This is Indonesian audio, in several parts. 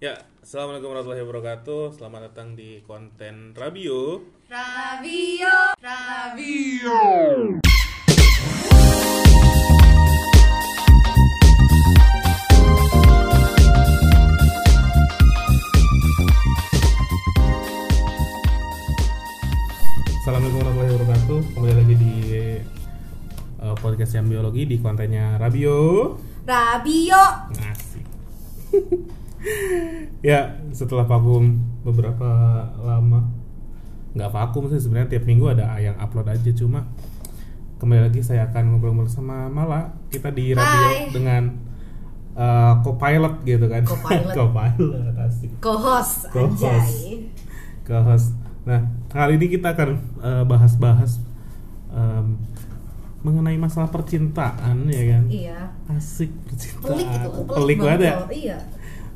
Ya, assalamualaikum warahmatullahi wabarakatuh. Selamat datang di konten Rabio. Rabio, Rabio. Assalamualaikum warahmatullahi wabarakatuh. Kembali lagi di uh, podcast yang biologi di kontennya Rabio. Rabio. Asik. ya, setelah vakum beberapa lama, nggak vakum sih sebenarnya tiap minggu ada yang upload aja cuma kembali lagi saya akan ngobrol-ngobrol sama Mala. Kita di radio Hai. dengan uh, co-pilot gitu kan. Co-pilot. co-pilot asik. Co-host, Co-host. anjay. ke host. Nah, kali ini kita akan eh, bahas-bahas em, mengenai masalah percintaan ya kan. Iya. Asik percintaan. Pelik gitu, Pelik banget ya. Iya.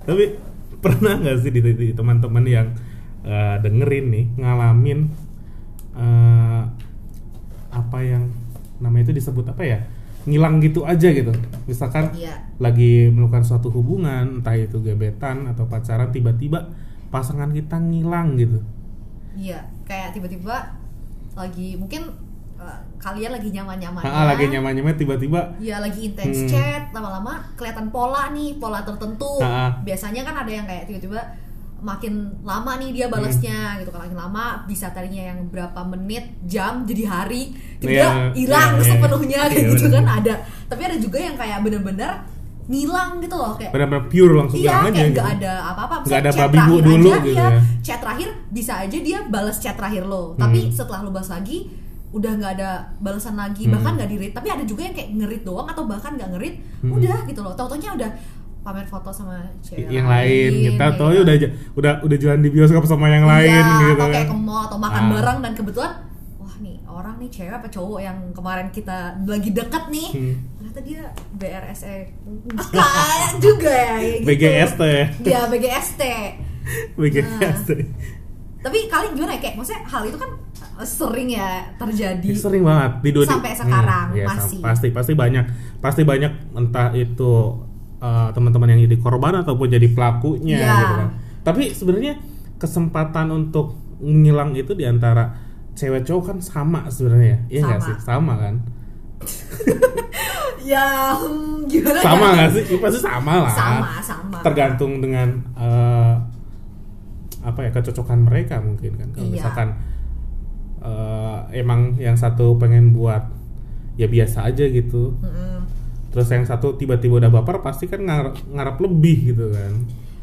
Tapi pernah nggak sih di, di teman-teman yang eh, dengerin nih ngalamin eh, apa yang namanya itu disebut apa ya? ngilang gitu aja gitu. Misalkan Iya. lagi melakukan suatu hubungan, entah itu gebetan atau pacaran, tiba-tiba pasangan kita ngilang gitu. Iya, kayak tiba-tiba lagi mungkin kalian lagi nyaman-nyaman. Ah, lagi nyaman-nyaman tiba-tiba Iya lagi intens Hmm. chat, lama-lama kelihatan pola nih, pola tertentu. Ah. Biasanya kan ada yang kayak tiba-tiba makin lama nih dia balasnya gitu kan makin lama bisa tadinya yang berapa menit jam jadi hari Iya, tiba hilang iya, iya. sepenuhnya kayak Iya, gitu bener. kan ada tapi ada juga yang kayak bener-bener ngilang gitu loh kayak benar-benar pure langsung Iya, hilang aja kayak gitu. nggak ada apa-apa. Nggak ada babi bu dulu aja, gitu iya. ya. Chat terakhir bisa aja dia balas chat terakhir lo, tapi Hmm. setelah lo balas lagi udah nggak ada balasan lagi, Hmm. bahkan nggak di read. Tapi ada juga yang kayak ngerit doang atau bahkan nggak ngerit, Hmm. udah gitu loh. Tau-taunya udah pamer foto sama cewek yang lain kita kayak tahu ya udah udah udah jalan di bioskop sama yang lain Iya, gitu atau kayak kan. ke mall atau makan Ah. bareng dan kebetulan wah nih orang nih cewek apa cowok yang kemarin kita lagi deket nih Hmm. ternyata dia BRSE kayak juga ya kayak gitu. BGST ya. Iya BGST BGST. Tapi kalian gimana ya? Kayak maksudnya hal itu kan eh, sering ya terjadi Ya, sering banget. Di dunia Sampai sekarang iya, masih. sam- pasti pasti banyak. Pasti banyak entah itu uh, teman-teman yang jadi korban ataupun jadi pelakunya Iya. gitu kan. Tapi sebenarnya kesempatan untuk ngilang itu di antara cewek cowok kan sama sebenarnya iya nggak sih? Sama kan? Ya hmm, gimana sama ya? nggak sih? Ya, pasti sama lah. Sama sama. Tergantung dengan eh, apa ya kecocokan mereka mungkin kan kalau Iya. misalkan eh, emang yang satu pengen buat ya biasa aja gitu Mm-mm. terus yang satu tiba-tiba udah baper pasti kan ngarep, ngarep lebih gitu kan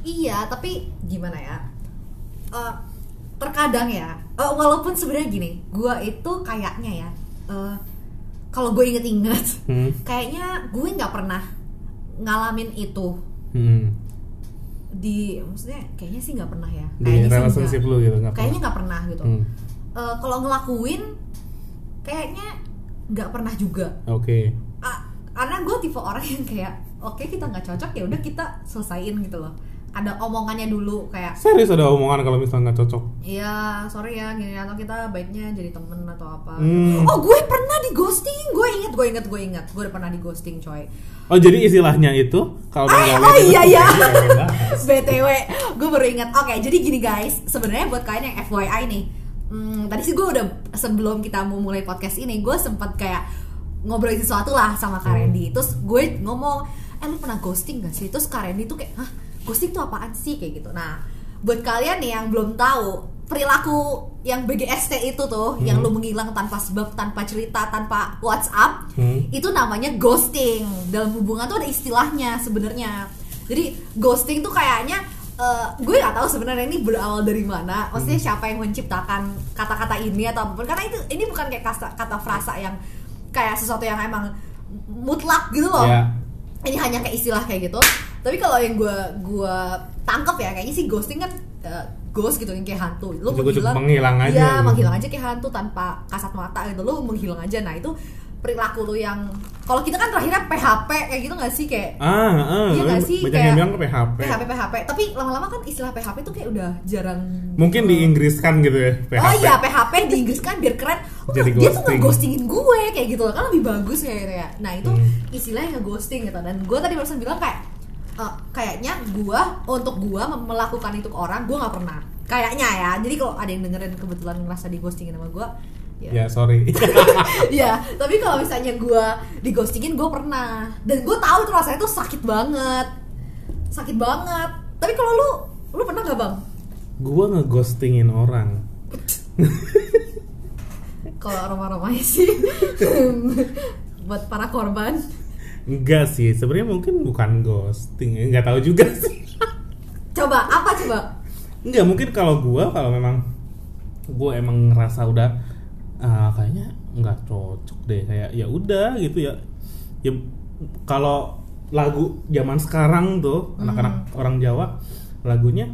iya tapi gimana ya Eh, terkadang ya eh, walaupun sebenarnya gini gua itu kayaknya ya eh, kalau gue inget-inget hmm. kayaknya gue nggak pernah ngalamin itu Hmm. Di maksudnya kayaknya sih nggak pernah ya. Di kayaknya relationship lu gitu nggak kayaknya pernah. nggak pernah gitu. Hmm. Eh, kalau ngelakuin kayaknya nggak pernah juga. Oke. Ah, karena gue tipe orang yang kayak oke kita nggak cocok ya udah kita selesaiin gitu loh ada omongannya dulu kayak serius ada omongan kalau misalnya nggak cocok Iya, sorry ya, gini atau kita baiknya jadi temen atau apa. Hmm. Oh, gue pernah di ghosting, gue inget, gue inget, gue inget, gue pernah di ghosting, coy. oh jadi istilahnya itu kalau Ah, oh itu- iya iya. Oke, bahas. BTW, gue baru ingat. Oke, jadi gini guys, sebenarnya buat kalian yang FYI nih, hmm, tadi sih gue udah sebelum kita mau mulai podcast ini, gue sempet kayak ngobrolin sesuatu lah sama Kak Hmm. Terus gue ngomong, eh lu pernah ghosting gak sih? Terus Kak Randy tuh kayak, hah ghosting tuh apaan sih? Kayak gitu. Nah, buat kalian nih yang belum tahu, perilaku yang BGST itu tuh, yang Hmm. lu menghilang tanpa sebab, tanpa cerita, tanpa WhatsApp, Hmm. itu namanya ghosting dalam hubungan tuh ada istilahnya sebenarnya jadi ghosting tuh kayaknya eh, gue nggak tahu sebenarnya ini berawal dari mana maksudnya Hmm. siapa yang menciptakan kata-kata ini atau apa pun karena itu ini bukan kayak kata, kata frasa yang kayak sesuatu yang emang mutlak gitu loh Ya. ini hanya kayak istilah kayak gitu tapi kalau yang gue gue tangkep ya kayaknya sih ghosting kan eh, ghost gitu yang kayak hantu. Lu Cukup- cukup menghilang aja Iya, gitu. menghilang aja kayak hantu tanpa kasat mata gitu. Lu menghilang aja. Nah itu perilaku lu yang kalau kita kan terakhirnya PHP kayak gitu gak sih kayak ah, ah Iya nggak sih? banyak Kayak yang bilang ke PHP PHP PHP tapi lama-lama kan istilah PHP tuh kayak udah jarang mungkin di Inggriskan gitu ya PHP Oh iya PHP di Inggris kan biar keren. Oh, Jadi Dia tuh ghosting. nge-ghostingin gue kayak gitu loh. Kan lebih bagus kayak gitu ya. Nah itu Hmm. istilahnya nge-ghosting gitu. Dan gue tadi barusan bilang kayak eh, kayaknya gua untuk gua melakukan itu ke orang gua nggak pernah. Kayaknya ya. Jadi kalau ada yang dengerin kebetulan ngerasa di ghostingin sama gua ya. Sorry. Ya tapi kalau misalnya gua di ghostingin gua pernah. Dan gua tahu itu rasanya tuh sakit banget. Sakit banget. Tapi kalau lu lu pernah nggak bang? Gua ngeghostingin orang. Kalau aroma-aromanya sih. Buat para korban enggak sih sebenarnya mungkin bukan ghosting ya, nggak tahu juga sih. Coba apa coba? Enggak mungkin kalau gua kalau memang gua emang ngerasa udah ah, kayaknya nggak cocok deh kayak ya udah gitu ya. Ya kalau lagu zaman sekarang tuh anak-anak orang Jawa lagunya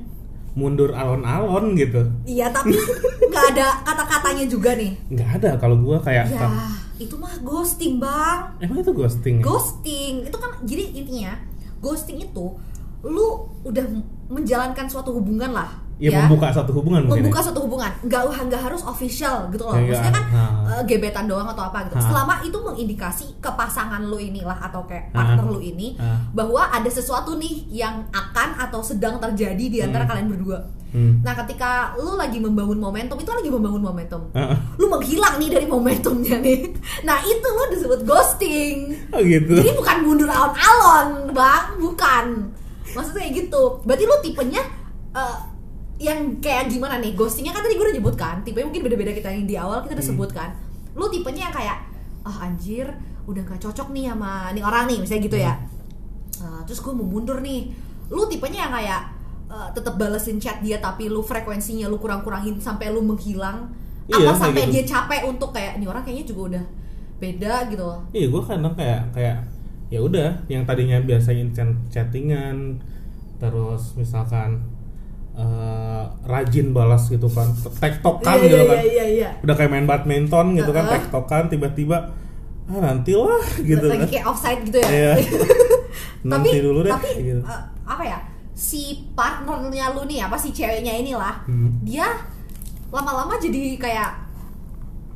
mundur alon-alon gitu. Iya tapi nggak ada kata-katanya juga nih. Nggak ada kalau gua kayak ya itu mah ghosting bang. Emang itu ghosting ya? ghosting. Itu kan jadi intinya ghosting itu lu udah menjalankan suatu hubungan lah ya, membuka satu hubungan mungkin membuka ya? suatu hubungan nggak nggak harus official gitu loh Ya, maksudnya kan ha. eh, gebetan doang atau apa gitu Ha. selama itu mengindikasi ke pasangan lu inilah atau kayak Ha. partner lu ini Ha. bahwa ada sesuatu nih yang akan atau sedang terjadi di antara Hmm. kalian berdua Hmm. nah ketika lu lagi membangun momentum itu lagi membangun momentum ah. lu menghilang nih dari momentumnya nih nah itu lu disebut ghosting oh gitu jadi bukan mundur alon-alon bang bukan maksudnya kayak gitu berarti lu tipenya eh, yang kayak gimana nih ghostingnya kan tadi gue udah nyebutkan tipenya mungkin beda-beda kita yang di awal kita udah Hmm. sebutkan lu tipenya yang kayak ah anjir udah gak cocok nih sama nih orang nih misalnya gitu ya Hmm. Eh, terus gue mau mundur nih lu tipenya yang kayak eh, tetap balesin chat dia tapi lu frekuensinya lu kurang-kurangin sampai lu menghilang Iya, apa sampai gitu. dia capek untuk kayak nih orang kayaknya juga udah beda gitu loh Iya, gue kadang kayak kayak ya udah yang tadinya biasanya chat- chattingan terus misalkan eh, rajin balas gitu kan tektokan Iya, gitu iya, kan. iya, udah kayak main badminton gitu kan tektokan tiba-tiba ah nantilah gitu lagi kan. kayak offside gitu ya. Iya. tapi nanti dulu deh tapi gitu. eh, apa ya si partnernya lu nih apa si ceweknya inilah Hmm. dia lama-lama jadi kayak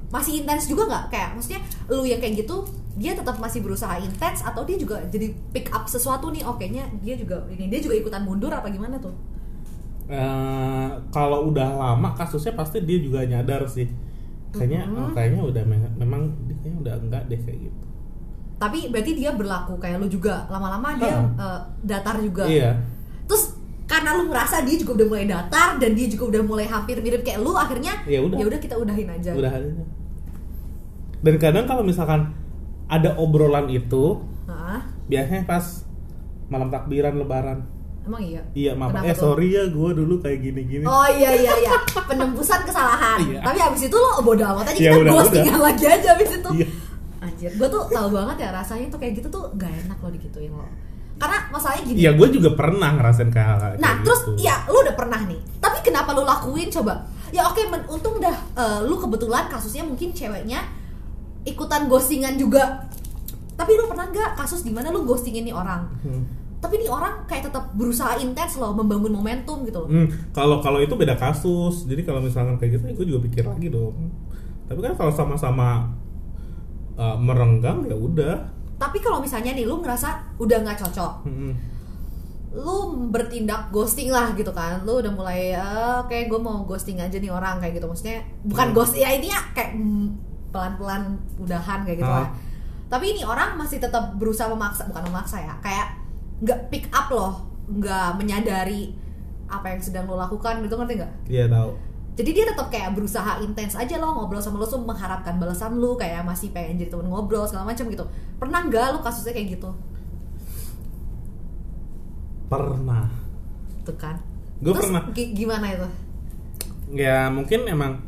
masih intens juga nggak? Kayak maksudnya lu yang kayak gitu dia tetap masih berusaha intens atau dia juga jadi pick up sesuatu nih oke nya dia juga ini dia juga ikutan mundur apa gimana tuh Eh, kalau udah lama kasusnya pasti dia juga nyadar sih. Kayaknya Mhm. oh, kayaknya udah me- memang dia kayaknya udah enggak deh kayak gitu. Tapi berarti dia berlaku kayak lu juga. Lama-lama dia eh, datar juga. Iya. Terus karena lu ngerasa dia juga udah mulai datar dan dia juga udah mulai hampir mirip kayak lu akhirnya Ya udah. ya udah kita udahin aja. Udah aja. Dan kadang kalau misalkan ada obrolan itu biasanya pas malam takbiran lebaran emang iya iya maaf Kenapa eh tuh? sorry ya gue dulu kayak gini gini Oh iya iya iya, penembusan kesalahan. Iya. Tapi abis itu lo bodo amat aja Ya kita ghostingan lagi aja abis itu. Iya. Anjir, gue tuh tahu banget ya rasanya tuh kayak gitu tuh gak enak lo digituin lo. Karena masalahnya gini. Iya gue juga pernah ngerasain kayak hal kayak Nah, terus gitu. ya lu udah pernah nih. Tapi kenapa lu lakuin coba? Ya oke, men- untung dah eh, lu kebetulan kasusnya mungkin ceweknya ikutan ghostingan juga. Tapi lu pernah nggak kasus di mana lu ghostingin nih orang? Hmm. Tapi nih orang kayak tetap berusaha intens loh membangun momentum gitu loh. Hmm, kalau kalau itu beda kasus. Jadi kalau misalkan kayak gitu, gue juga pikir lagi dong. Tapi kan kalau sama-sama uh, merenggang ya udah. Tapi kalau misalnya nih lu ngerasa udah nggak cocok, Hmm. lu bertindak ghosting lah gitu kan lu udah mulai "Eh, oke gue mau ghosting aja nih orang kayak gitu maksudnya bukan Hmm. ghost ya ini ya kayak mm, pelan-pelan udahan kayak gitu Ah. lah tapi ini orang masih tetap berusaha memaksa bukan memaksa ya kayak nggak pick up loh nggak menyadari apa yang sedang lo lakukan gitu ngerti nggak Iya tahu. jadi dia tetap kayak berusaha intens aja loh ngobrol sama lo tuh mengharapkan balasan lu kayak masih pengen jadi temen ngobrol segala macam gitu pernah nggak lu kasusnya kayak gitu Pernah. tuh kan Gue pernah. gi- gimana itu Ya mungkin emang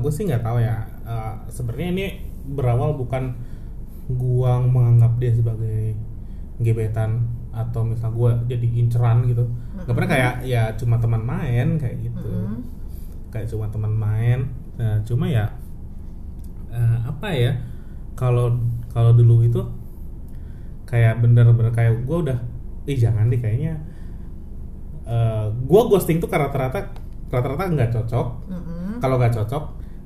gue sih nggak tahu ya. Eh, Sebenarnya ini berawal bukan gua menganggap dia sebagai gebetan atau misal gua jadi inceran gitu. Gak pernah kayak ya cuma teman main kayak gitu. Mm-mm. Kayak cuma teman main. Nah, cuma ya eh, apa ya? Kalau kalau dulu itu kayak bener-bener kayak gua udah ih jangan deh kayaknya eh gua ghosting tuh karena rata-rata rata-rata nggak cocok Mm-mm. kalau nggak cocok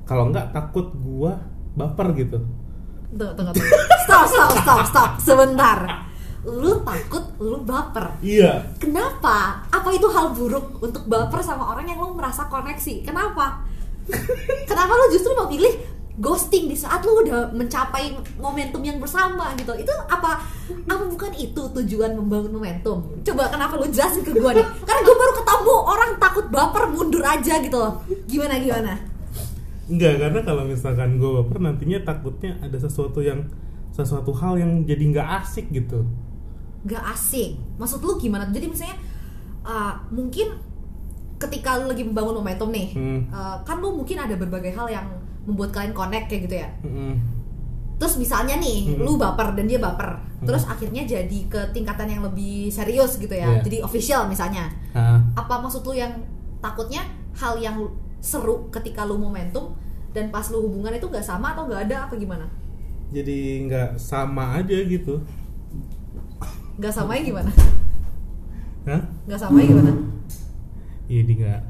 kalau nggak takut gua baper gitu Tunggu, tunggu, tunggu. Stop, stop, stop, stop. Sebentar. Lu takut lu baper. Iya. Kenapa? Apa itu hal buruk untuk baper sama orang yang lu merasa koneksi? Kenapa? Kenapa lu justru mau pilih ghosting di saat lu udah mencapai momentum yang bersama gitu? Itu apa? Apa bukan itu tujuan membangun momentum? Coba kenapa lu jelasin ke gue nih? Karena gue baru ketemu orang takut baper mundur aja gitu loh. Gimana gimana? Enggak, karena kalau misalkan gue baper nantinya takutnya ada sesuatu yang sesuatu hal yang jadi nggak asik gitu. Gak asik maksud lu gimana jadi misalnya uh, mungkin ketika lu lagi membangun momentum nih Hmm. uh, kan lu mungkin ada berbagai hal yang membuat kalian connect kayak gitu ya Mm-mm. terus misalnya nih Hmm. lu baper dan dia baper terus akhirnya jadi ke tingkatan yang lebih serius gitu ya Iya. jadi official misalnya Ah, apa maksud lu yang takutnya hal yang seru ketika lu momentum dan pas lu hubungan itu gak sama atau gak ada apa gimana jadi nggak sama aja gitu. Gak samanya gimana Hah? gak samanya gimana Iya di nggak,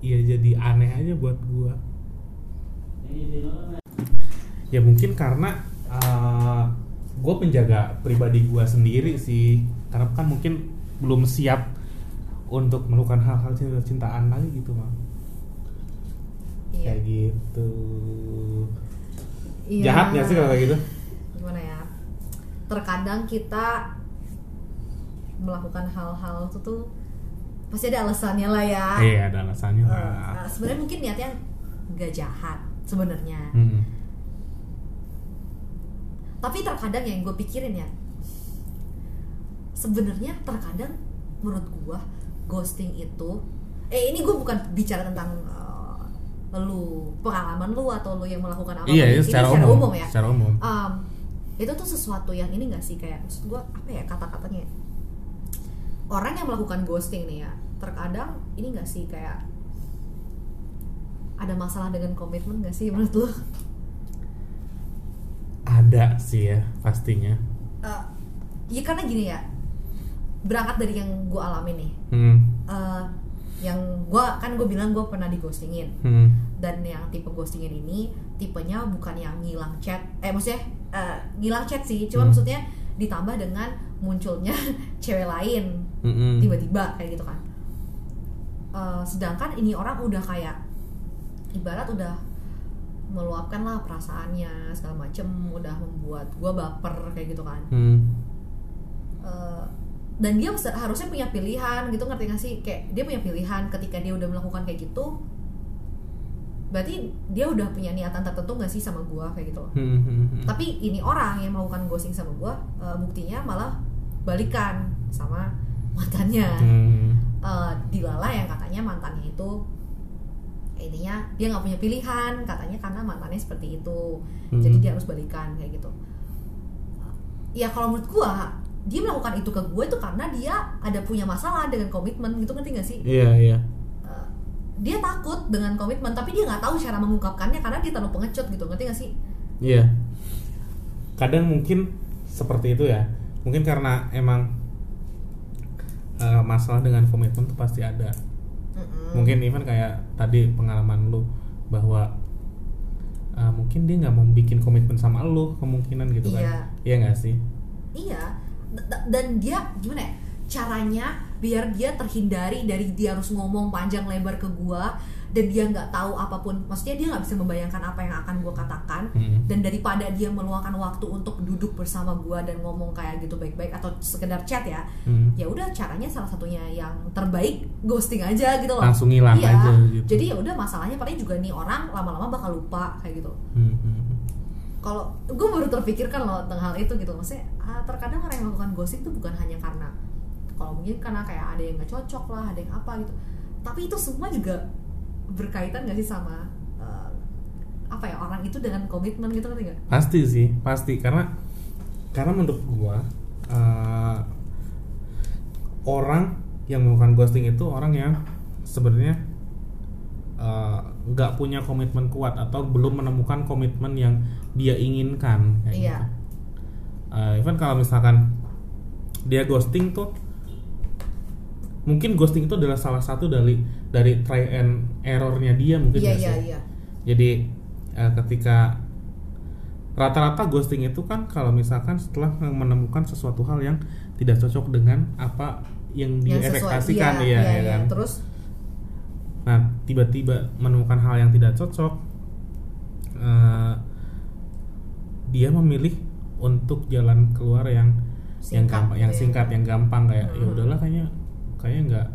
iya jadi aneh aja buat gua. Ya mungkin karena uh, gue penjaga pribadi gua sendiri sih, karena kan mungkin belum siap untuk melakukan hal-hal cinta-cintaan lagi gitu mah. iya Kayak gitu. Iya. Jahat nggak sih kalau kayak gitu? gimana ya terkadang kita melakukan hal-hal itu tuh pasti ada alasannya lah ya Iya ada alasannya Eh, lah. nah, sebenarnya mungkin niatnya nggak jahat sebenarnya Hmm. tapi terkadang yang gue pikirin ya sebenarnya terkadang menurut gue ghosting itu eh ini gue bukan bicara tentang eh, lu pengalaman lu atau lu yang melakukan apa Iya, iya, secara, umum, ya Secara umum. um, itu tuh sesuatu yang ini gak sih kayak maksud gue apa ya kata-katanya ya? Orang yang melakukan ghosting nih ya terkadang ini gak sih kayak ada masalah dengan komitmen gak sih menurut lu? Ada sih ya pastinya. Eh, ya karena gini ya berangkat dari yang gue alami nih Hmm. eh, yang gue kan gue bilang gue pernah di ghostingin Hmm. dan yang tipe ghostingin ini tipenya bukan yang ngilang chat eh maksudnya eh, ngilang chat sih cuma Hmm. maksudnya ditambah dengan munculnya cewek lain Mm-mm. tiba-tiba kayak gitu kan Eh, sedangkan ini orang udah kayak ibarat udah meluapkan lah perasaannya segala macem udah membuat gue baper kayak gitu kan Hmm. Eh, dan dia harusnya punya pilihan gitu ngerti gak sih kayak dia punya pilihan ketika dia udah melakukan kayak gitu berarti dia udah punya niatan tertentu gak sih sama gua kayak gitu loh Hmm, hmm, hmm. tapi ini orang yang melakukan ghosting sama gua eh, buktinya malah balikan sama mantannya Hmm. Eh, Dilala yang katanya mantannya itu intinya dia nggak punya pilihan katanya karena mantannya seperti itu Hmm. jadi dia harus balikan kayak gitu ya kalau menurut gua dia melakukan itu ke gue itu karena dia ada punya masalah dengan komitmen gitu ngerti gak sih Iya iya. Eh, dia takut dengan komitmen tapi dia nggak tahu cara mengungkapkannya karena dia terlalu pengecut gitu ngerti gak sih Iya. Kadang mungkin seperti itu ya. Mungkin karena emang eh, masalah dengan komitmen tuh pasti ada. Mm-mm. Mungkin even kayak tadi pengalaman lu bahwa eh, mungkin dia nggak mau bikin komitmen sama lu kemungkinan gitu kan. Iya. Iya nggak sih? Iya, dan dia gimana ya? Caranya biar dia terhindari dari dia harus ngomong panjang lebar ke gua dan dia nggak tahu apa pun. Maksudnya dia nggak bisa membayangkan apa yang akan gua katakan. Hmm. Dan daripada dia meluangkan waktu untuk duduk bersama gua dan ngomong kayak gitu baik-baik atau sekedar chat ya, Hmm. ya udah caranya salah satunya yang terbaik ghosting aja gitu loh. Langsung hilang Iya. aja gitu. Jadi ya udah masalahnya paling juga nih orang lama-lama bakal lupa kayak gitu Hmm, hmm. kalau gue baru terpikirkan loh tentang hal itu gitu maksudnya ah, terkadang orang yang melakukan ghosting itu bukan hanya karena kalau mungkin karena kayak ada yang nggak cocok lah ada yang apa gitu tapi itu semua juga berkaitan gak sih sama eh, apa ya orang itu dengan komitmen gitu gak? Pasti sih, pasti karena karena menurut gua eh, orang yang melakukan ghosting itu orang yang sebenarnya eh, nggak punya komitmen kuat atau belum menemukan komitmen yang dia inginkan kayak Iya. gitu. Eh, even kalau misalkan dia ghosting tuh mungkin ghosting itu adalah salah satu dari dari try and errornya dia mungkin Iya nggak iya sih? iya. Jadi eh, ketika rata-rata ghosting itu kan kalau misalkan setelah menemukan sesuatu hal yang tidak cocok dengan apa yang Yang diekspektasikan iya, ya, iya, ya iya. kan terus Nah, tiba-tiba menemukan hal yang tidak cocok, eh, dia memilih untuk jalan keluar yang yang Singkat gampang, yang gitu ya. singkat, yang gampang kayak ya Hmm. udahlah kayaknya kayaknya nggak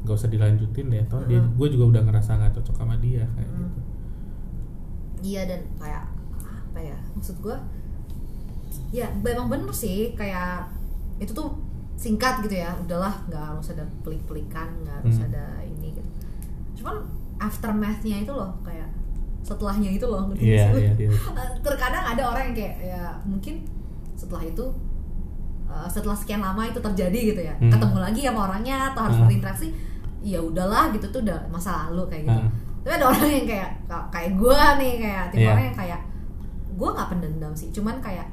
nggak usah dilanjutin deh. Toh dia, Hmm. gue juga udah ngerasa nggak cocok sama dia kayak Hmm. gitu. iya dan kayak apa ya maksud gue ya memang bener sih kayak itu tuh singkat gitu ya udahlah nggak harus ada pelik-pelikan nggak harus Hmm. ada ini gitu cuman aftermathnya itu loh kayak setelahnya itu loh iya, iya. Eh, terkadang ada orang yang kayak ya mungkin setelah itu eh, setelah sekian lama itu terjadi gitu ya Hmm. ketemu lagi sama orangnya atau harus Ah. berinteraksi ya udahlah gitu tuh udah masa lalu kayak gitu Ah. tapi ada orang yang kayak kayak gue nih kayak tipe Iya. orang yang kayak gue nggak pendendam sih cuman kayak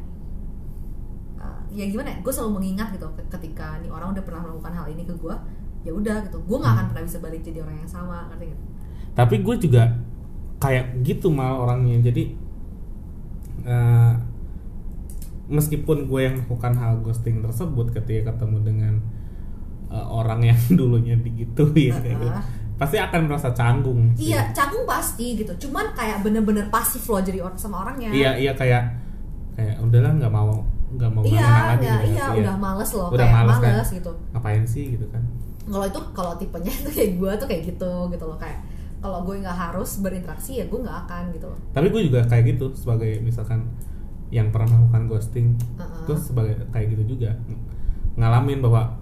uh, ya gimana ya gue selalu mengingat gitu ke- ketika nih orang udah pernah melakukan hal ini ke gue ya udah gitu gue nggak akan Hmm. pernah bisa balik jadi orang yang sama ngerti nggak Tapi gue juga kayak gitu mal orangnya. Jadi eh, meskipun gue yang melakukan hal ghosting tersebut ketika ketemu dengan eh, orang yang dulunya digituin kayak gitu, pasti akan merasa canggung. sih. iya canggung pasti gitu cuman kayak bener-bener pasif loh jadi orang sama orangnya Iya iya kayak kayak udahlah nggak mau nggak mau iya lagi gitu. iya udah males loh Udah kayak males males, kan. gitu Ngapain sih gitu kan? kalau itu kalau tipenya itu kayak gue tuh kayak gitu gitu loh kayak kalau gue nggak harus berinteraksi ya gue nggak akan gitu loh Tapi gue juga kayak gitu sebagai misalkan yang pernah melakukan ghosting Uh-uh. terus sebagai kayak gitu juga ng- ngalamin bahwa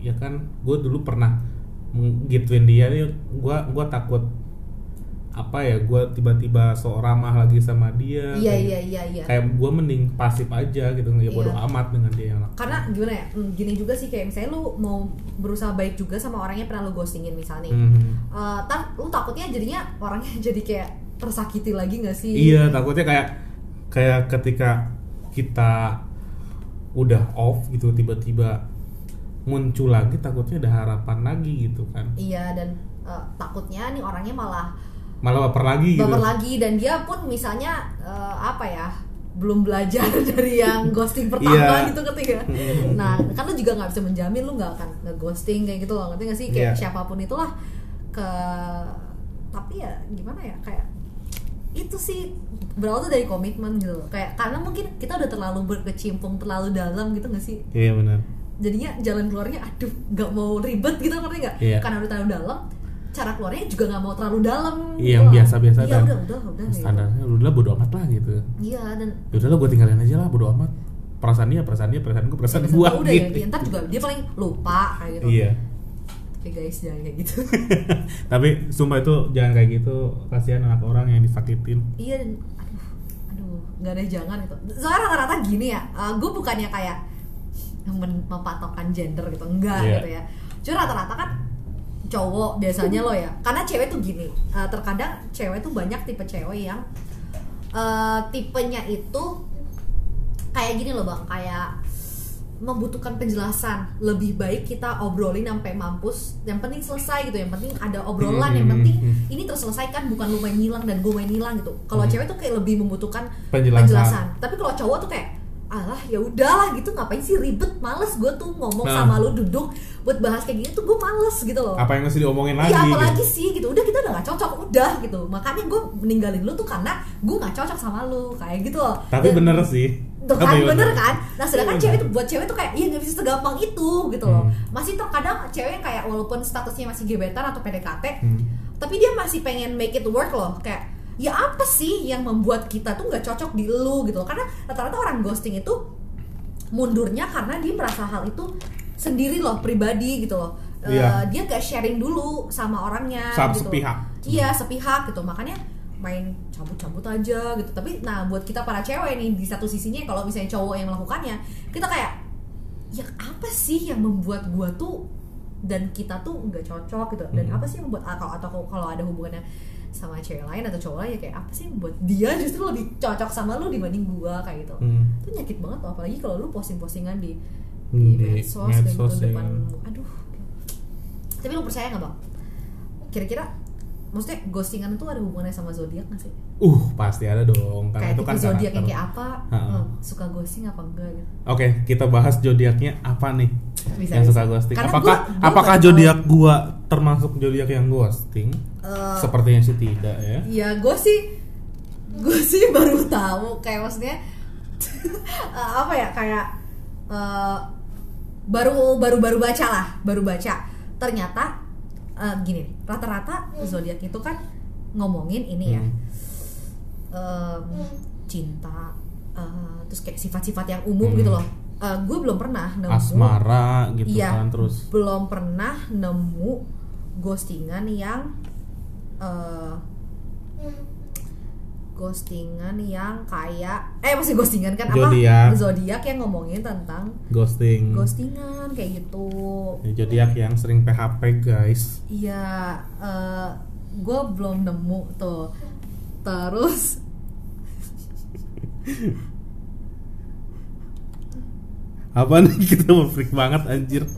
ya kan gue dulu pernah gituin dia. Nih gue gua takut apa ya gue tiba-tiba so ramah lagi sama dia iya kayak, iya iya iya. kayak gue mending pasif aja gitu ya bodo Iya. amat dengan dia yang lakukan. karena gimana ya hmm, gini juga sih kayak misalnya lu mau berusaha baik juga sama orangnya pernah lu ghostingin misalnya nih. Mhm. Eh, tar lu takutnya jadinya orangnya jadi kayak tersakiti lagi nggak sih? Iya, takutnya kayak kayak ketika kita udah off gitu tiba-tiba muncul lagi takutnya ada harapan lagi gitu kan. iya dan eh, takutnya nih orangnya malah Malah baper lagi gitu. baper lagi dan dia pun misalnya eh, apa ya belum belajar dari yang ghosting pertama Iya. gitu ketiga nah kan lu juga nggak bisa menjamin lu nggak akan nge-ghosting kayak gitu loh ngerti nggak sih kayak Iya. siapa pun itulah ke tapi ya gimana ya kayak itu sih berawal tuh dari komitmen gitu loh. kayak karena mungkin kita udah terlalu berkecimpung terlalu dalam gitu nggak sih Iya benar. Jadinya jalan keluarnya aduh nggak mau ribet gitu ngerti nggak Iya. karena udah terlalu dalam cara keluarnya juga nggak mau terlalu dalam Iya, gitu yang loh. biasa-biasa iya dan udah udah udah gitu. Standarnya udah bodo amat lah gitu. iya dan Ya udahlah gue tinggalin aja lah bodo amat. Perasaan dia, perasaan dia, perasaan gue, perasaan gue udah ya gitu. dia ntar juga dia paling lupa kayak gitu Iya. oke guys jangan kayak gitu Tapi sumpah itu jangan kayak gitu. Kasihan anak orang yang disakitin. iya dan aduh aduh nggak ada jangan itu soalnya rata-rata gini ya gue bukannya kayak mempatokkan gender gitu. Enggak Iya. gitu ya. Cuma rata-rata kan cowok biasanya lo ya. Karena cewek tuh gini eh, terkadang cewek tuh banyak tipe cewek yang eh, tipenya itu kayak gini loh bang. Kayak membutuhkan penjelasan. Lebih baik kita obrolin sampai mampus. Yang penting selesai gitu. Yang penting ada obrolan. Yang Hmm, penting ini terselesaikan. Bukan lu main ngilang dan gue main ngilang gitu. Kalau Hmm. cewek tuh kayak lebih membutuhkan Penjelasan. penjelasan, tapi kalau cowok tuh kayak alah ya udahlah gitu ngapain sih ribet males gue tuh ngomong Nah. sama lu duduk buat bahas kayak gini tuh gue males gitu loh Apa yang mesti diomongin lagi? Iya gitu. apalagi sih gitu Udah kita udah gak cocok Udah gitu Makanya gue meninggalin lu tuh karena Gue gak cocok sama lu Kayak gitu loh Tapi Dan- bener sih. Tuh kan bener kan Nah sedangkan Iya, cewek tuh Buat cewek tuh kayak Iya gak bisa segampang itu gitu loh Hmm. Masih terkadang cewek yang kayak Walaupun statusnya masih gebetan atau PDKT Hmm. Tapi dia masih pengen make it work loh Kayak Ya apa sih yang membuat kita tuh gak cocok di lu gitu loh Karena rata-rata orang ghosting itu Mundurnya karena dia merasa hal itu Sendiri loh pribadi gitu loh Eh, Iya. Dia gak sharing dulu sama orangnya Saat gitu. sepihak. Iya sepihak gitu makanya main cabut-cabut aja gitu tapi nah buat kita para cewek nih di satu sisinya kalau misalnya cowok yang melakukannya kita kayak ya apa sih yang membuat gua tuh dan kita tuh nggak cocok gitu dan Hmm. apa sih yang membuat atau atau kalau ada hubungannya sama cewek lain atau cowok lain ya kayak apa sih membuat dia justru lebih cocok sama lu dibanding gua kayak gitu Hmm. itu nyakit banget loh apalagi kalau lu posting-postingan di Hmm, di di medsos, gitu medsos, ya depan aduh tapi lu percaya nggak bang kira-kira maksudnya ghostingan itu ada hubungannya sama zodiak nggak sih Uh, pasti ada dong. Karena kayak itu kan zodiak yang kayak apa eh, suka ghosting apa enggak gitu Oke, kita bahas zodiaknya apa nih? Bisa, yang bisa. suka ghosting. Karena apakah gua- gua apakah zodiak gua termasuk zodiak yang ghosting? Eh, Sepertinya sih tidak ya. Iya, gue sih gue sih baru tahu kayak maksudnya eh, apa ya kayak eh, baru baru baru baca lah, baru baca. Ternyata eh, gini, nih, rata-rata zodiak itu kan ngomongin ini ya. Hmm. em, cinta eh, terus kayak sifat-sifat yang umum Hmm. gitu loh. gue belum pernah nemu Asmara gitu Iya. kan terus. belum pernah nemu ghostingan yang eh ghostingan yang kayak eh masih ghostingan kan Zodiak. apa zodiak yang ngomongin tentang Ghosting. ghostingan kayak gitu Ya, zodiak yang sering PHP guys. iya gue belum nemu tuh terus Apa nih kita mau freak banget anjir.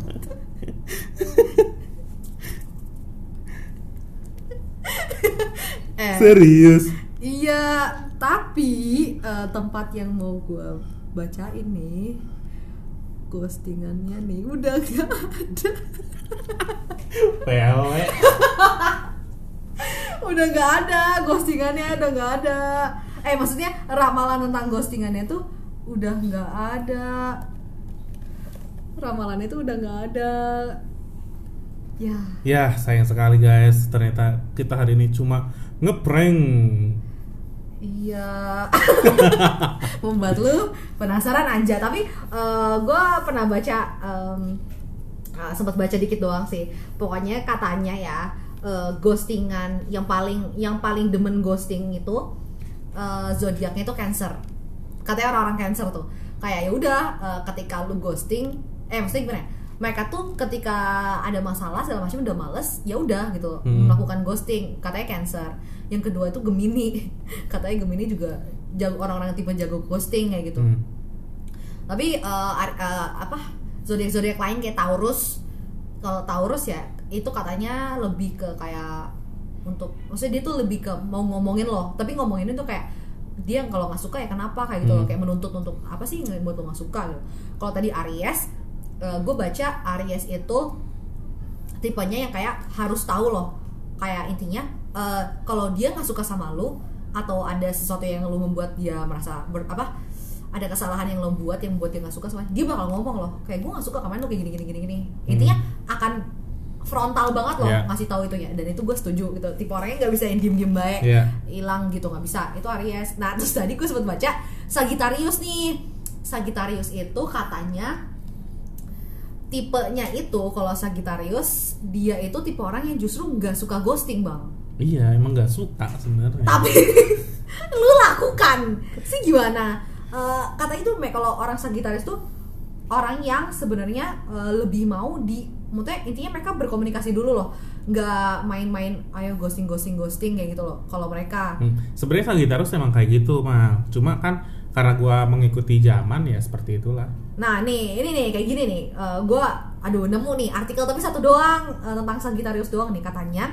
eh Serius. iya tapi eh, tempat yang mau gue bacain nih ghostingannya nih udah gak ada Pewe. udah nggak ada ghostingannya udah nggak ada eh maksudnya ramalan tentang ghostingannya tuh udah nggak ada ramalannya tuh udah nggak ada ya Ya, sayang sekali guys. Ternyata kita hari ini cuma ngeprank. iya membuat lu penasaran aja tapi gue pernah baca em, ah, sempat baca dikit doang sih pokoknya katanya ya eh, ghostingan yang paling yang paling demen ghosting itu eh, zodiaknya itu cancer katanya orang-orang cancer tuh kayak ya udah eh, ketika lu ghosting eh maksudnya gimana ya? Mereka tuh ketika ada masalah segala macam udah males ya udah gitu. Hmm. melakukan ghosting katanya cancer. Yang kedua itu gemini. Katanya gemini juga jago orang-orang tipe jago ghosting kayak gitu. Hmm. tapi ar- eh, apa zodiak zodiak lain kayak Taurus. Kalau Taurus ya itu katanya lebih ke kayak untuk maksudnya dia tuh lebih ke mau ngomongin loh tapi ngomongin itu kayak dia kalau nggak suka ya kenapa kayak gitu loh. Hmm. kayak menuntut untuk apa sih yang buat lo nggak suka gitu. Kalau tadi Aries gue baca Aries itu tipenya yang kayak harus tahu loh. Kayak intinya eh, kalau dia nggak suka sama lu atau ada sesuatu yang lu membuat dia merasa ber, apa ada kesalahan yang lo buat yang membuat dia nggak suka sama dia bakal ngomong loh. Kayak gue nggak suka kemarin lu kayak gini gini gini gini. Intinya akan frontal banget loh Yeah. ngasih tahu itunya. Dan itu gue setuju gitu. Tipe orangnya nggak bisa yang diem diem baik Iya. hilang gitu nggak bisa. Itu Aries. Nah terus tadi gue sempat baca Sagittarius nih. Sagittarius itu katanya tipenya itu kalau Sagittarius dia itu tipe orang yang justru nggak suka ghosting bang Iya, emang nggak suka sebenarnya. tapi lu lakukan sih gimana Eh, kata itu Me, kalau orang Sagittarius tuh orang yang sebenarnya eh, lebih mau di maksudnya intinya mereka berkomunikasi dulu loh nggak main-main ayo ghosting ghosting ghosting kayak gitu loh kalau mereka Hmm, Sebenarnya Sagittarius emang kayak gitu, mah. Cuma kan karena gua mengikuti zaman ya seperti itulah. Nah nih, ini nih kayak gini nih, gue aduh nemu nih artikel tapi satu doang eh, tentang Sagittarius doang nih katanya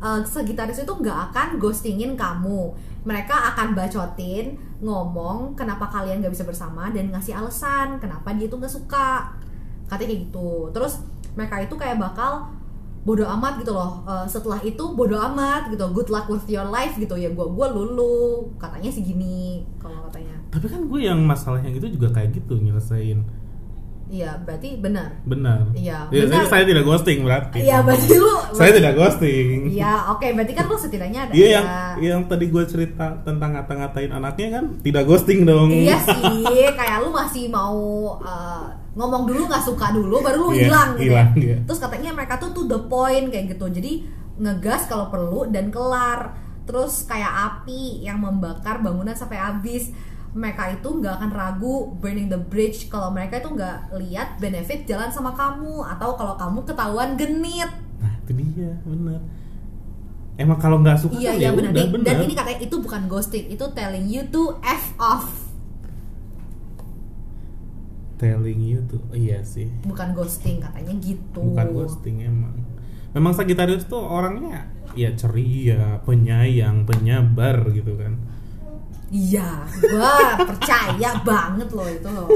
eh, Sagittarius itu nggak akan ghostingin kamu, mereka akan bacotin ngomong kenapa kalian nggak bisa bersama dan ngasih alasan kenapa dia tuh nggak suka, katanya kayak gitu. Terus mereka itu kayak bakal bodoh amat gitu loh. Eh, setelah itu bodoh amat gitu, good luck with your life gitu ya. Gua gua lulu, katanya sih gini kalau katanya. Tapi kan gue yang masalahnya gitu juga kayak gitu nyelesain. Iya, berarti benar. Benar. Iya, Ya, benar. saya tidak ghosting berarti. Iya, berarti lu Saya tidak ghosting. Iya, oke, berarti kan lu setidaknya ada Iya ya. yang yang tadi gue cerita tentang ngata-ngatain anaknya kan tidak ghosting dong. Iya sih, kayak lu masih mau uh, ngomong dulu nggak suka dulu baru lu Iya, hilang gitu. hilang, ya. iya. Terus katanya mereka tuh to the point kayak gitu. Jadi ngegas kalau perlu dan kelar. Terus kayak api yang membakar bangunan sampai habis. Mereka itu nggak akan ragu burning the bridge kalau mereka itu nggak lihat benefit jalan sama kamu atau kalau kamu ketahuan genit. Nah itu dia benar. Emang kalau nggak suka Iya iya ya benar. udah Dan- benar. Dan ini katanya itu bukan ghosting, itu telling you to f off, telling you tuh iya sih. bukan ghosting katanya gitu. Bukan ghosting emang. Memang Sagittarius tuh orangnya ya ceria, penyayang, penyabar gitu kan. Iya, gua percaya banget loh itu loh.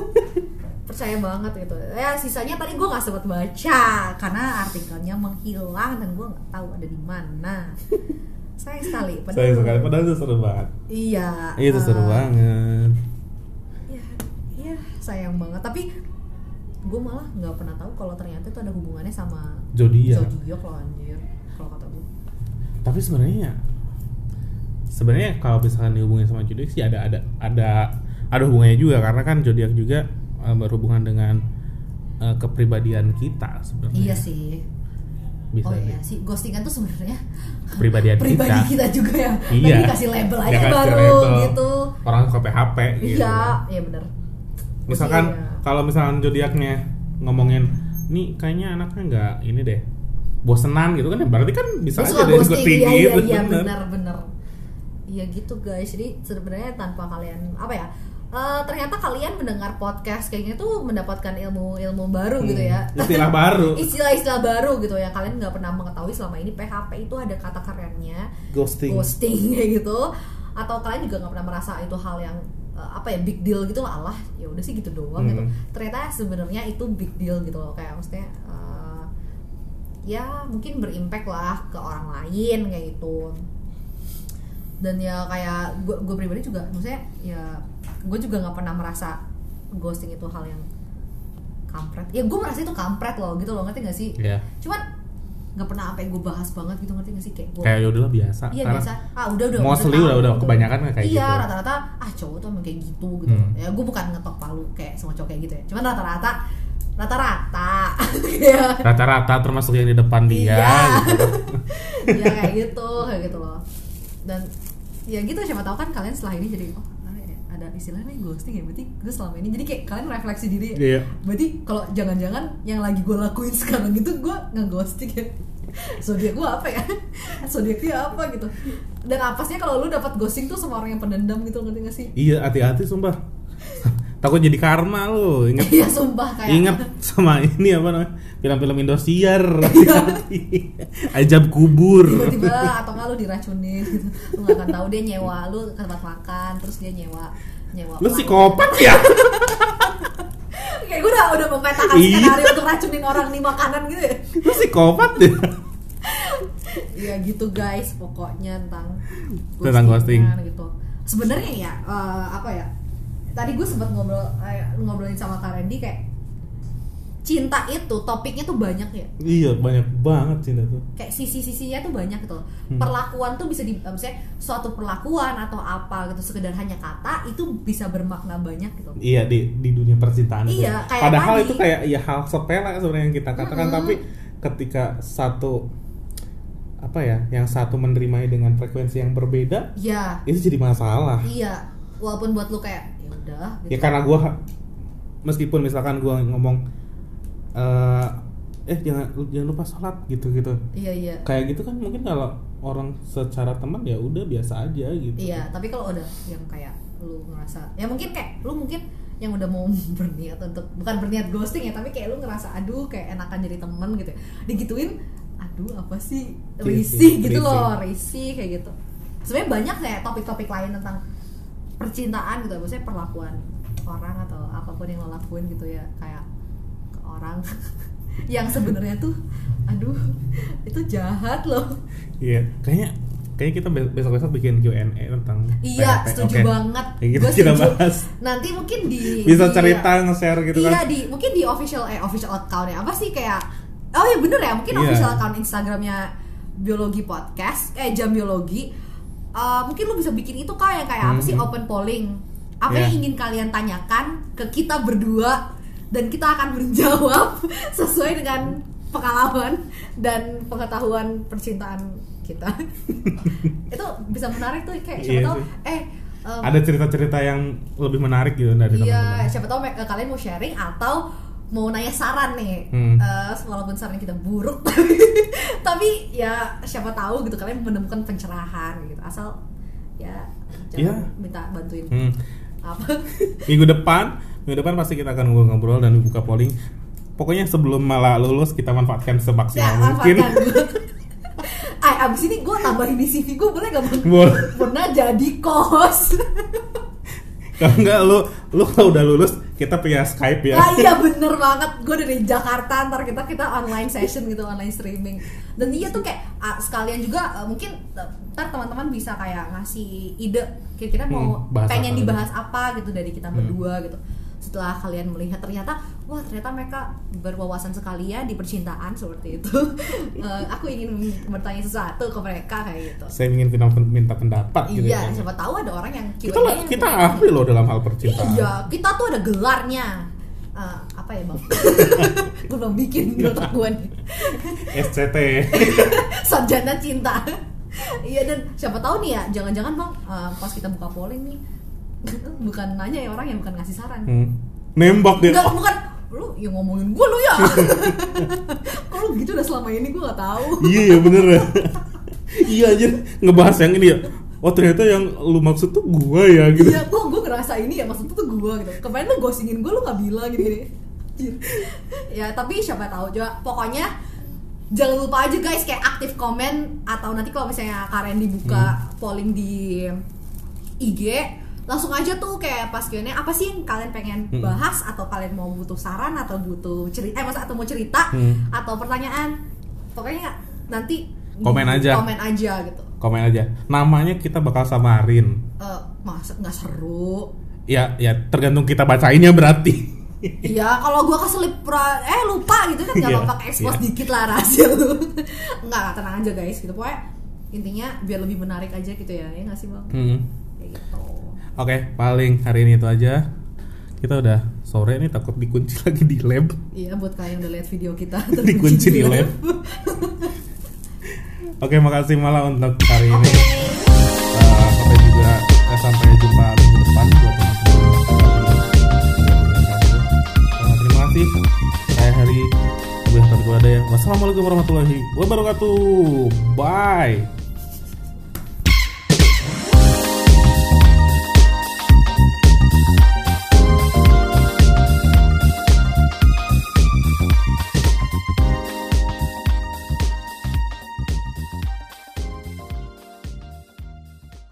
Percaya banget gitu. Ya sisanya tadi gua nggak sempat baca karena artikelnya menghilang dan gua nggak tahu ada di mana. Sayang sekali. Sayang sekali, padahal itu seru banget. Iya. Itu seru eh, banget. Iya, iya sayang banget. Tapi gue malah nggak pernah tahu kalau ternyata itu ada hubungannya sama Zodiak. zodiak loh anjir. Kalau kata gue. Tapi sebenarnya sebenarnya kalau misalkan dihubungin sama zodiak sih ada ada ada ada hubungannya juga karena kan zodiak juga eh, berhubungan dengan eh, kepribadian kita sebenarnya. Iya sih. Bisa oh iya sih, ghosting kan tuh sebenarnya Kepribadian pribadi kita. kita. juga ya. Iya. Tapi kasih label aja Ya, baru label. gitu. Orang suka PHP gitu. Iya, iya bener. Misalkan Iya. kalau misalkan zodiaknya ngomongin nih kayaknya anaknya nggak ini deh bosenan gitu kan ya berarti kan bisa Dia aja deh ghosting, iya, iya, gitu, iya, bener. bener, bener. Iya gitu guys, jadi sebenarnya tanpa kalian apa ya? eh, ternyata kalian mendengar podcast kayak gitu mendapatkan ilmu-ilmu baru gitu ya. Hmm, istilah baru Istilah-istilah baru gitu ya. Kalian nggak pernah mengetahui selama ini PHP itu ada kata kerennya ghosting, ghosting kayak gitu. Atau kalian juga nggak pernah merasa itu hal yang eh, apa ya big deal gitu lah Allah ya udah sih gitu doang gitu Hmm. ternyata sebenarnya itu big deal gitu loh kayak maksudnya eh, ya mungkin berimpact lah ke orang lain kayak gitu dan ya kayak gue gue pribadi juga maksudnya ya gue juga nggak pernah merasa ghosting itu hal yang kampret. Ya gue merasa itu kampret loh gitu loh ngerti gak sih? Ya cuman nggak pernah apa yang gue bahas banget gitu ngerti gak sih? Kayak gue kayak yaudah lah biasa. Iya biasa. Ah udah udah mostly tahu udah udah gitu. kebanyakan kayak iya gitu. rata-rata ah cowok tuh emang kayak gitu gitu. Hmm. ya gue bukan ngetok palu kayak semua cowok kayak gitu ya. Cuman rata-rata rata-rata. Ya rata-rata termasuk yang di depan dia Iya. gitu. ya kayak gitu kayak gitu loh. Dan ya gitu siapa tahu kan kalian setelah ini jadi oh ada istilahnya ghosting ya berarti gue selama ini jadi kayak kalian refleksi diri ya. Iya. berarti kalau jangan-jangan yang lagi gue lakuin sekarang itu gue nge-ghosting ya. Zodiak gue apa ya? Zodiak dia apa gitu. Dan apasnya kalau lu dapat ghosting tuh sama orang yang pendendam gitu ngerti gak sih? Iya hati-hati sumpah takut jadi karma lo inget iya sumpah kayak. Ingat sama ini apa namanya film-film Indosiar. Iya. ajab kubur. Tiba-tiba atau nggak lu diracunin gitu. Lu nggak akan tahu dia nyewa lu ke tempat makan terus dia nyewa nyewa lu pelayan. psikopat ya? Kayak gue udah udah memetakan Iya. skenario untuk racunin orang di makanan gitu ya. Lu psikopat ya? Ya gitu guys. Pokoknya tentang Tentang ghosting. gitu. Sebenarnya ya eh, apa ya tadi gue sempat ngobrol eh, ngobrolin sama Kak Randy kayak cinta itu topiknya tuh banyak ya iya banyak banget cinta tuh kayak sisi-sisinya tuh banyak gitu loh. Hmm. perlakuan tuh bisa di eh, misalnya suatu perlakuan atau apa gitu sekedar hanya kata itu bisa bermakna banyak gitu iya di di dunia percintaan. Iya, kayak padahal tadi. itu kayak ya hal sepele sebenarnya yang kita katakan Mm-mm. tapi ketika satu apa ya yang satu menerimanya dengan frekuensi yang berbeda ya itu jadi masalah iya walaupun buat lu kayak ya udah gitu ya karena gua meskipun misalkan gua ngomong eh eh jangan jangan lupa sholat gitu gitu iya iya kayak gitu kan mungkin kalau orang secara teman ya udah biasa aja gitu Iya, tapi kalau udah yang kayak lu ngerasa ya mungkin kayak lu mungkin yang udah mau berniat untuk bukan berniat ghosting ya, tapi kayak lu ngerasa aduh kayak enakan jadi temen gitu. ya. Digituin, aduh apa sih risih gitu loh, risih kayak gitu. Sebenarnya banyak ya topik-topik lain tentang percintaan gitu, maksudnya perlakuan orang atau apa pun yang lo lakuin gitu ya, kayak ke orang yang sebenarnya tuh aduh itu jahat loh. Iya, kayaknya kayaknya kita be- besok-besok bikin Q&A tentang Iya, PHP. setuju Oke. banget. Ya, kita, setuju. bahas. Nanti mungkin di Bisa di- cerita nge-share gitu iya, kan. di mungkin di official eh official account ya. Apa sih kayak Oh ya bener ya, mungkin Iya. official account Instagramnya Biologi Podcast, eh Jam Biologi. Eh, mungkin lu bisa bikin itu kayak kayak apa sih Mhm. open polling. Apa Iya. yang ingin kalian tanyakan ke kita berdua dan kita akan menjawab sesuai dengan pengalaman dan pengetahuan percintaan kita. itu bisa menarik tuh kayak siapa Iya tahu eh em, Ada cerita-cerita yang lebih menarik gitu dari Iya, teman-teman. siapa tahu eh, kalian mau sharing atau mau nanya saran nih. Hmm. Eh, walaupun saran kita buruk tapi tapi ya siapa tahu gitu kalian menemukan pencerahan gitu. Asal ya jangan minta bantuin Hmm. apa. Minggu depan, minggu depan pasti kita akan ngobrol-ngobrol dan buka polling. Pokoknya sebelum malah lulus kita manfaatkan ya, semaksimal mungkin. manfaatkan dulu. eh, abis ini gue tambahin di CV gue boleh gak? Boleh. Pernah jadi kos. Kalau enggak lu lu kalau udah lulus kita punya Skype ya. Ah iya bener banget Gue dari Jakarta Ntar kita kita online session gitu Online streaming Dan iya tuh kayak ah, Sekalian juga eh, Mungkin eh, Ntar teman-teman bisa kayak Ngasih ide Kira-kira mau Hmm, Pengen apa Hmm. dibahas apa gitu Dari kita berdua gitu setelah kalian melihat ternyata wah ternyata mereka berwawasan sekali ya di percintaan seperti itu Eh, aku ingin bertanya sesuatu ke mereka kayak gitu Saya ingin minta, pendapat gitu iya ya. siapa tahu ada orang yang Kita yang kita ahli loh dalam hal percintaan. Iya, kita tuh ada gelarnya. Eh, apa ya bang? gue belum bikin menurut gue nih. SCT. Sarjana cinta. Iya dan siapa tahu nih ya, jangan-jangan bang eh, pas kita buka polling nih, bukan nanya ya orang yang bukan ngasih saran. Hmm. Nembak dia. Enggak, bukan lu yang ngomongin gue lu ya. Kalau gitu udah selama ini gue nggak tahu. Iya ya bener ya. iya aja ngebahas yang ini ya. Oh ternyata yang lu maksud tuh gua ya gitu. Iya, gue gue ngerasa ini ya maksudnya tuh gue gitu. Kemarin lu ghostingin gue lu nggak bilang gitu. Ya tapi siapa tahu juga. Pokoknya jangan lupa aja guys kayak aktif komen atau nanti kalau misalnya Karen dibuka polling di IG langsung aja tuh kayak pas Q&A apa sih yang kalian pengen Hmm. bahas atau kalian mau butuh saran atau butuh cerita eh masa atau mau cerita Hmm. atau pertanyaan pokoknya nanti Komen aja. komen aja gitu Komen aja. Namanya kita bakal samarin. Eh, masa nggak seru Ya ya tergantung kita bacainnya berarti. Iya, kalau gua keselip pra- eh lupa gitu kan nggak Iya, apa-apa expose iya. dikit lah rahasia lu. Enggak, tenang aja guys gitu. Pokoknya intinya biar lebih menarik aja gitu ya. Ya nggak sih, Bang? Hmm. Kayak gitu. Oke, paling hari ini itu aja. Kita udah sore nih takut dikunci lagi di lab. Iya, buat kalian yang udah lihat video kita Dikunci di lab. Oke, makasih malah untuk hari ini. Eh, sampai juga eh, sampai jumpa minggu depan. Eh, terima kasih. Saya Hari. Wassalamualaikum warahmatullahi wabarakatuh. Bye.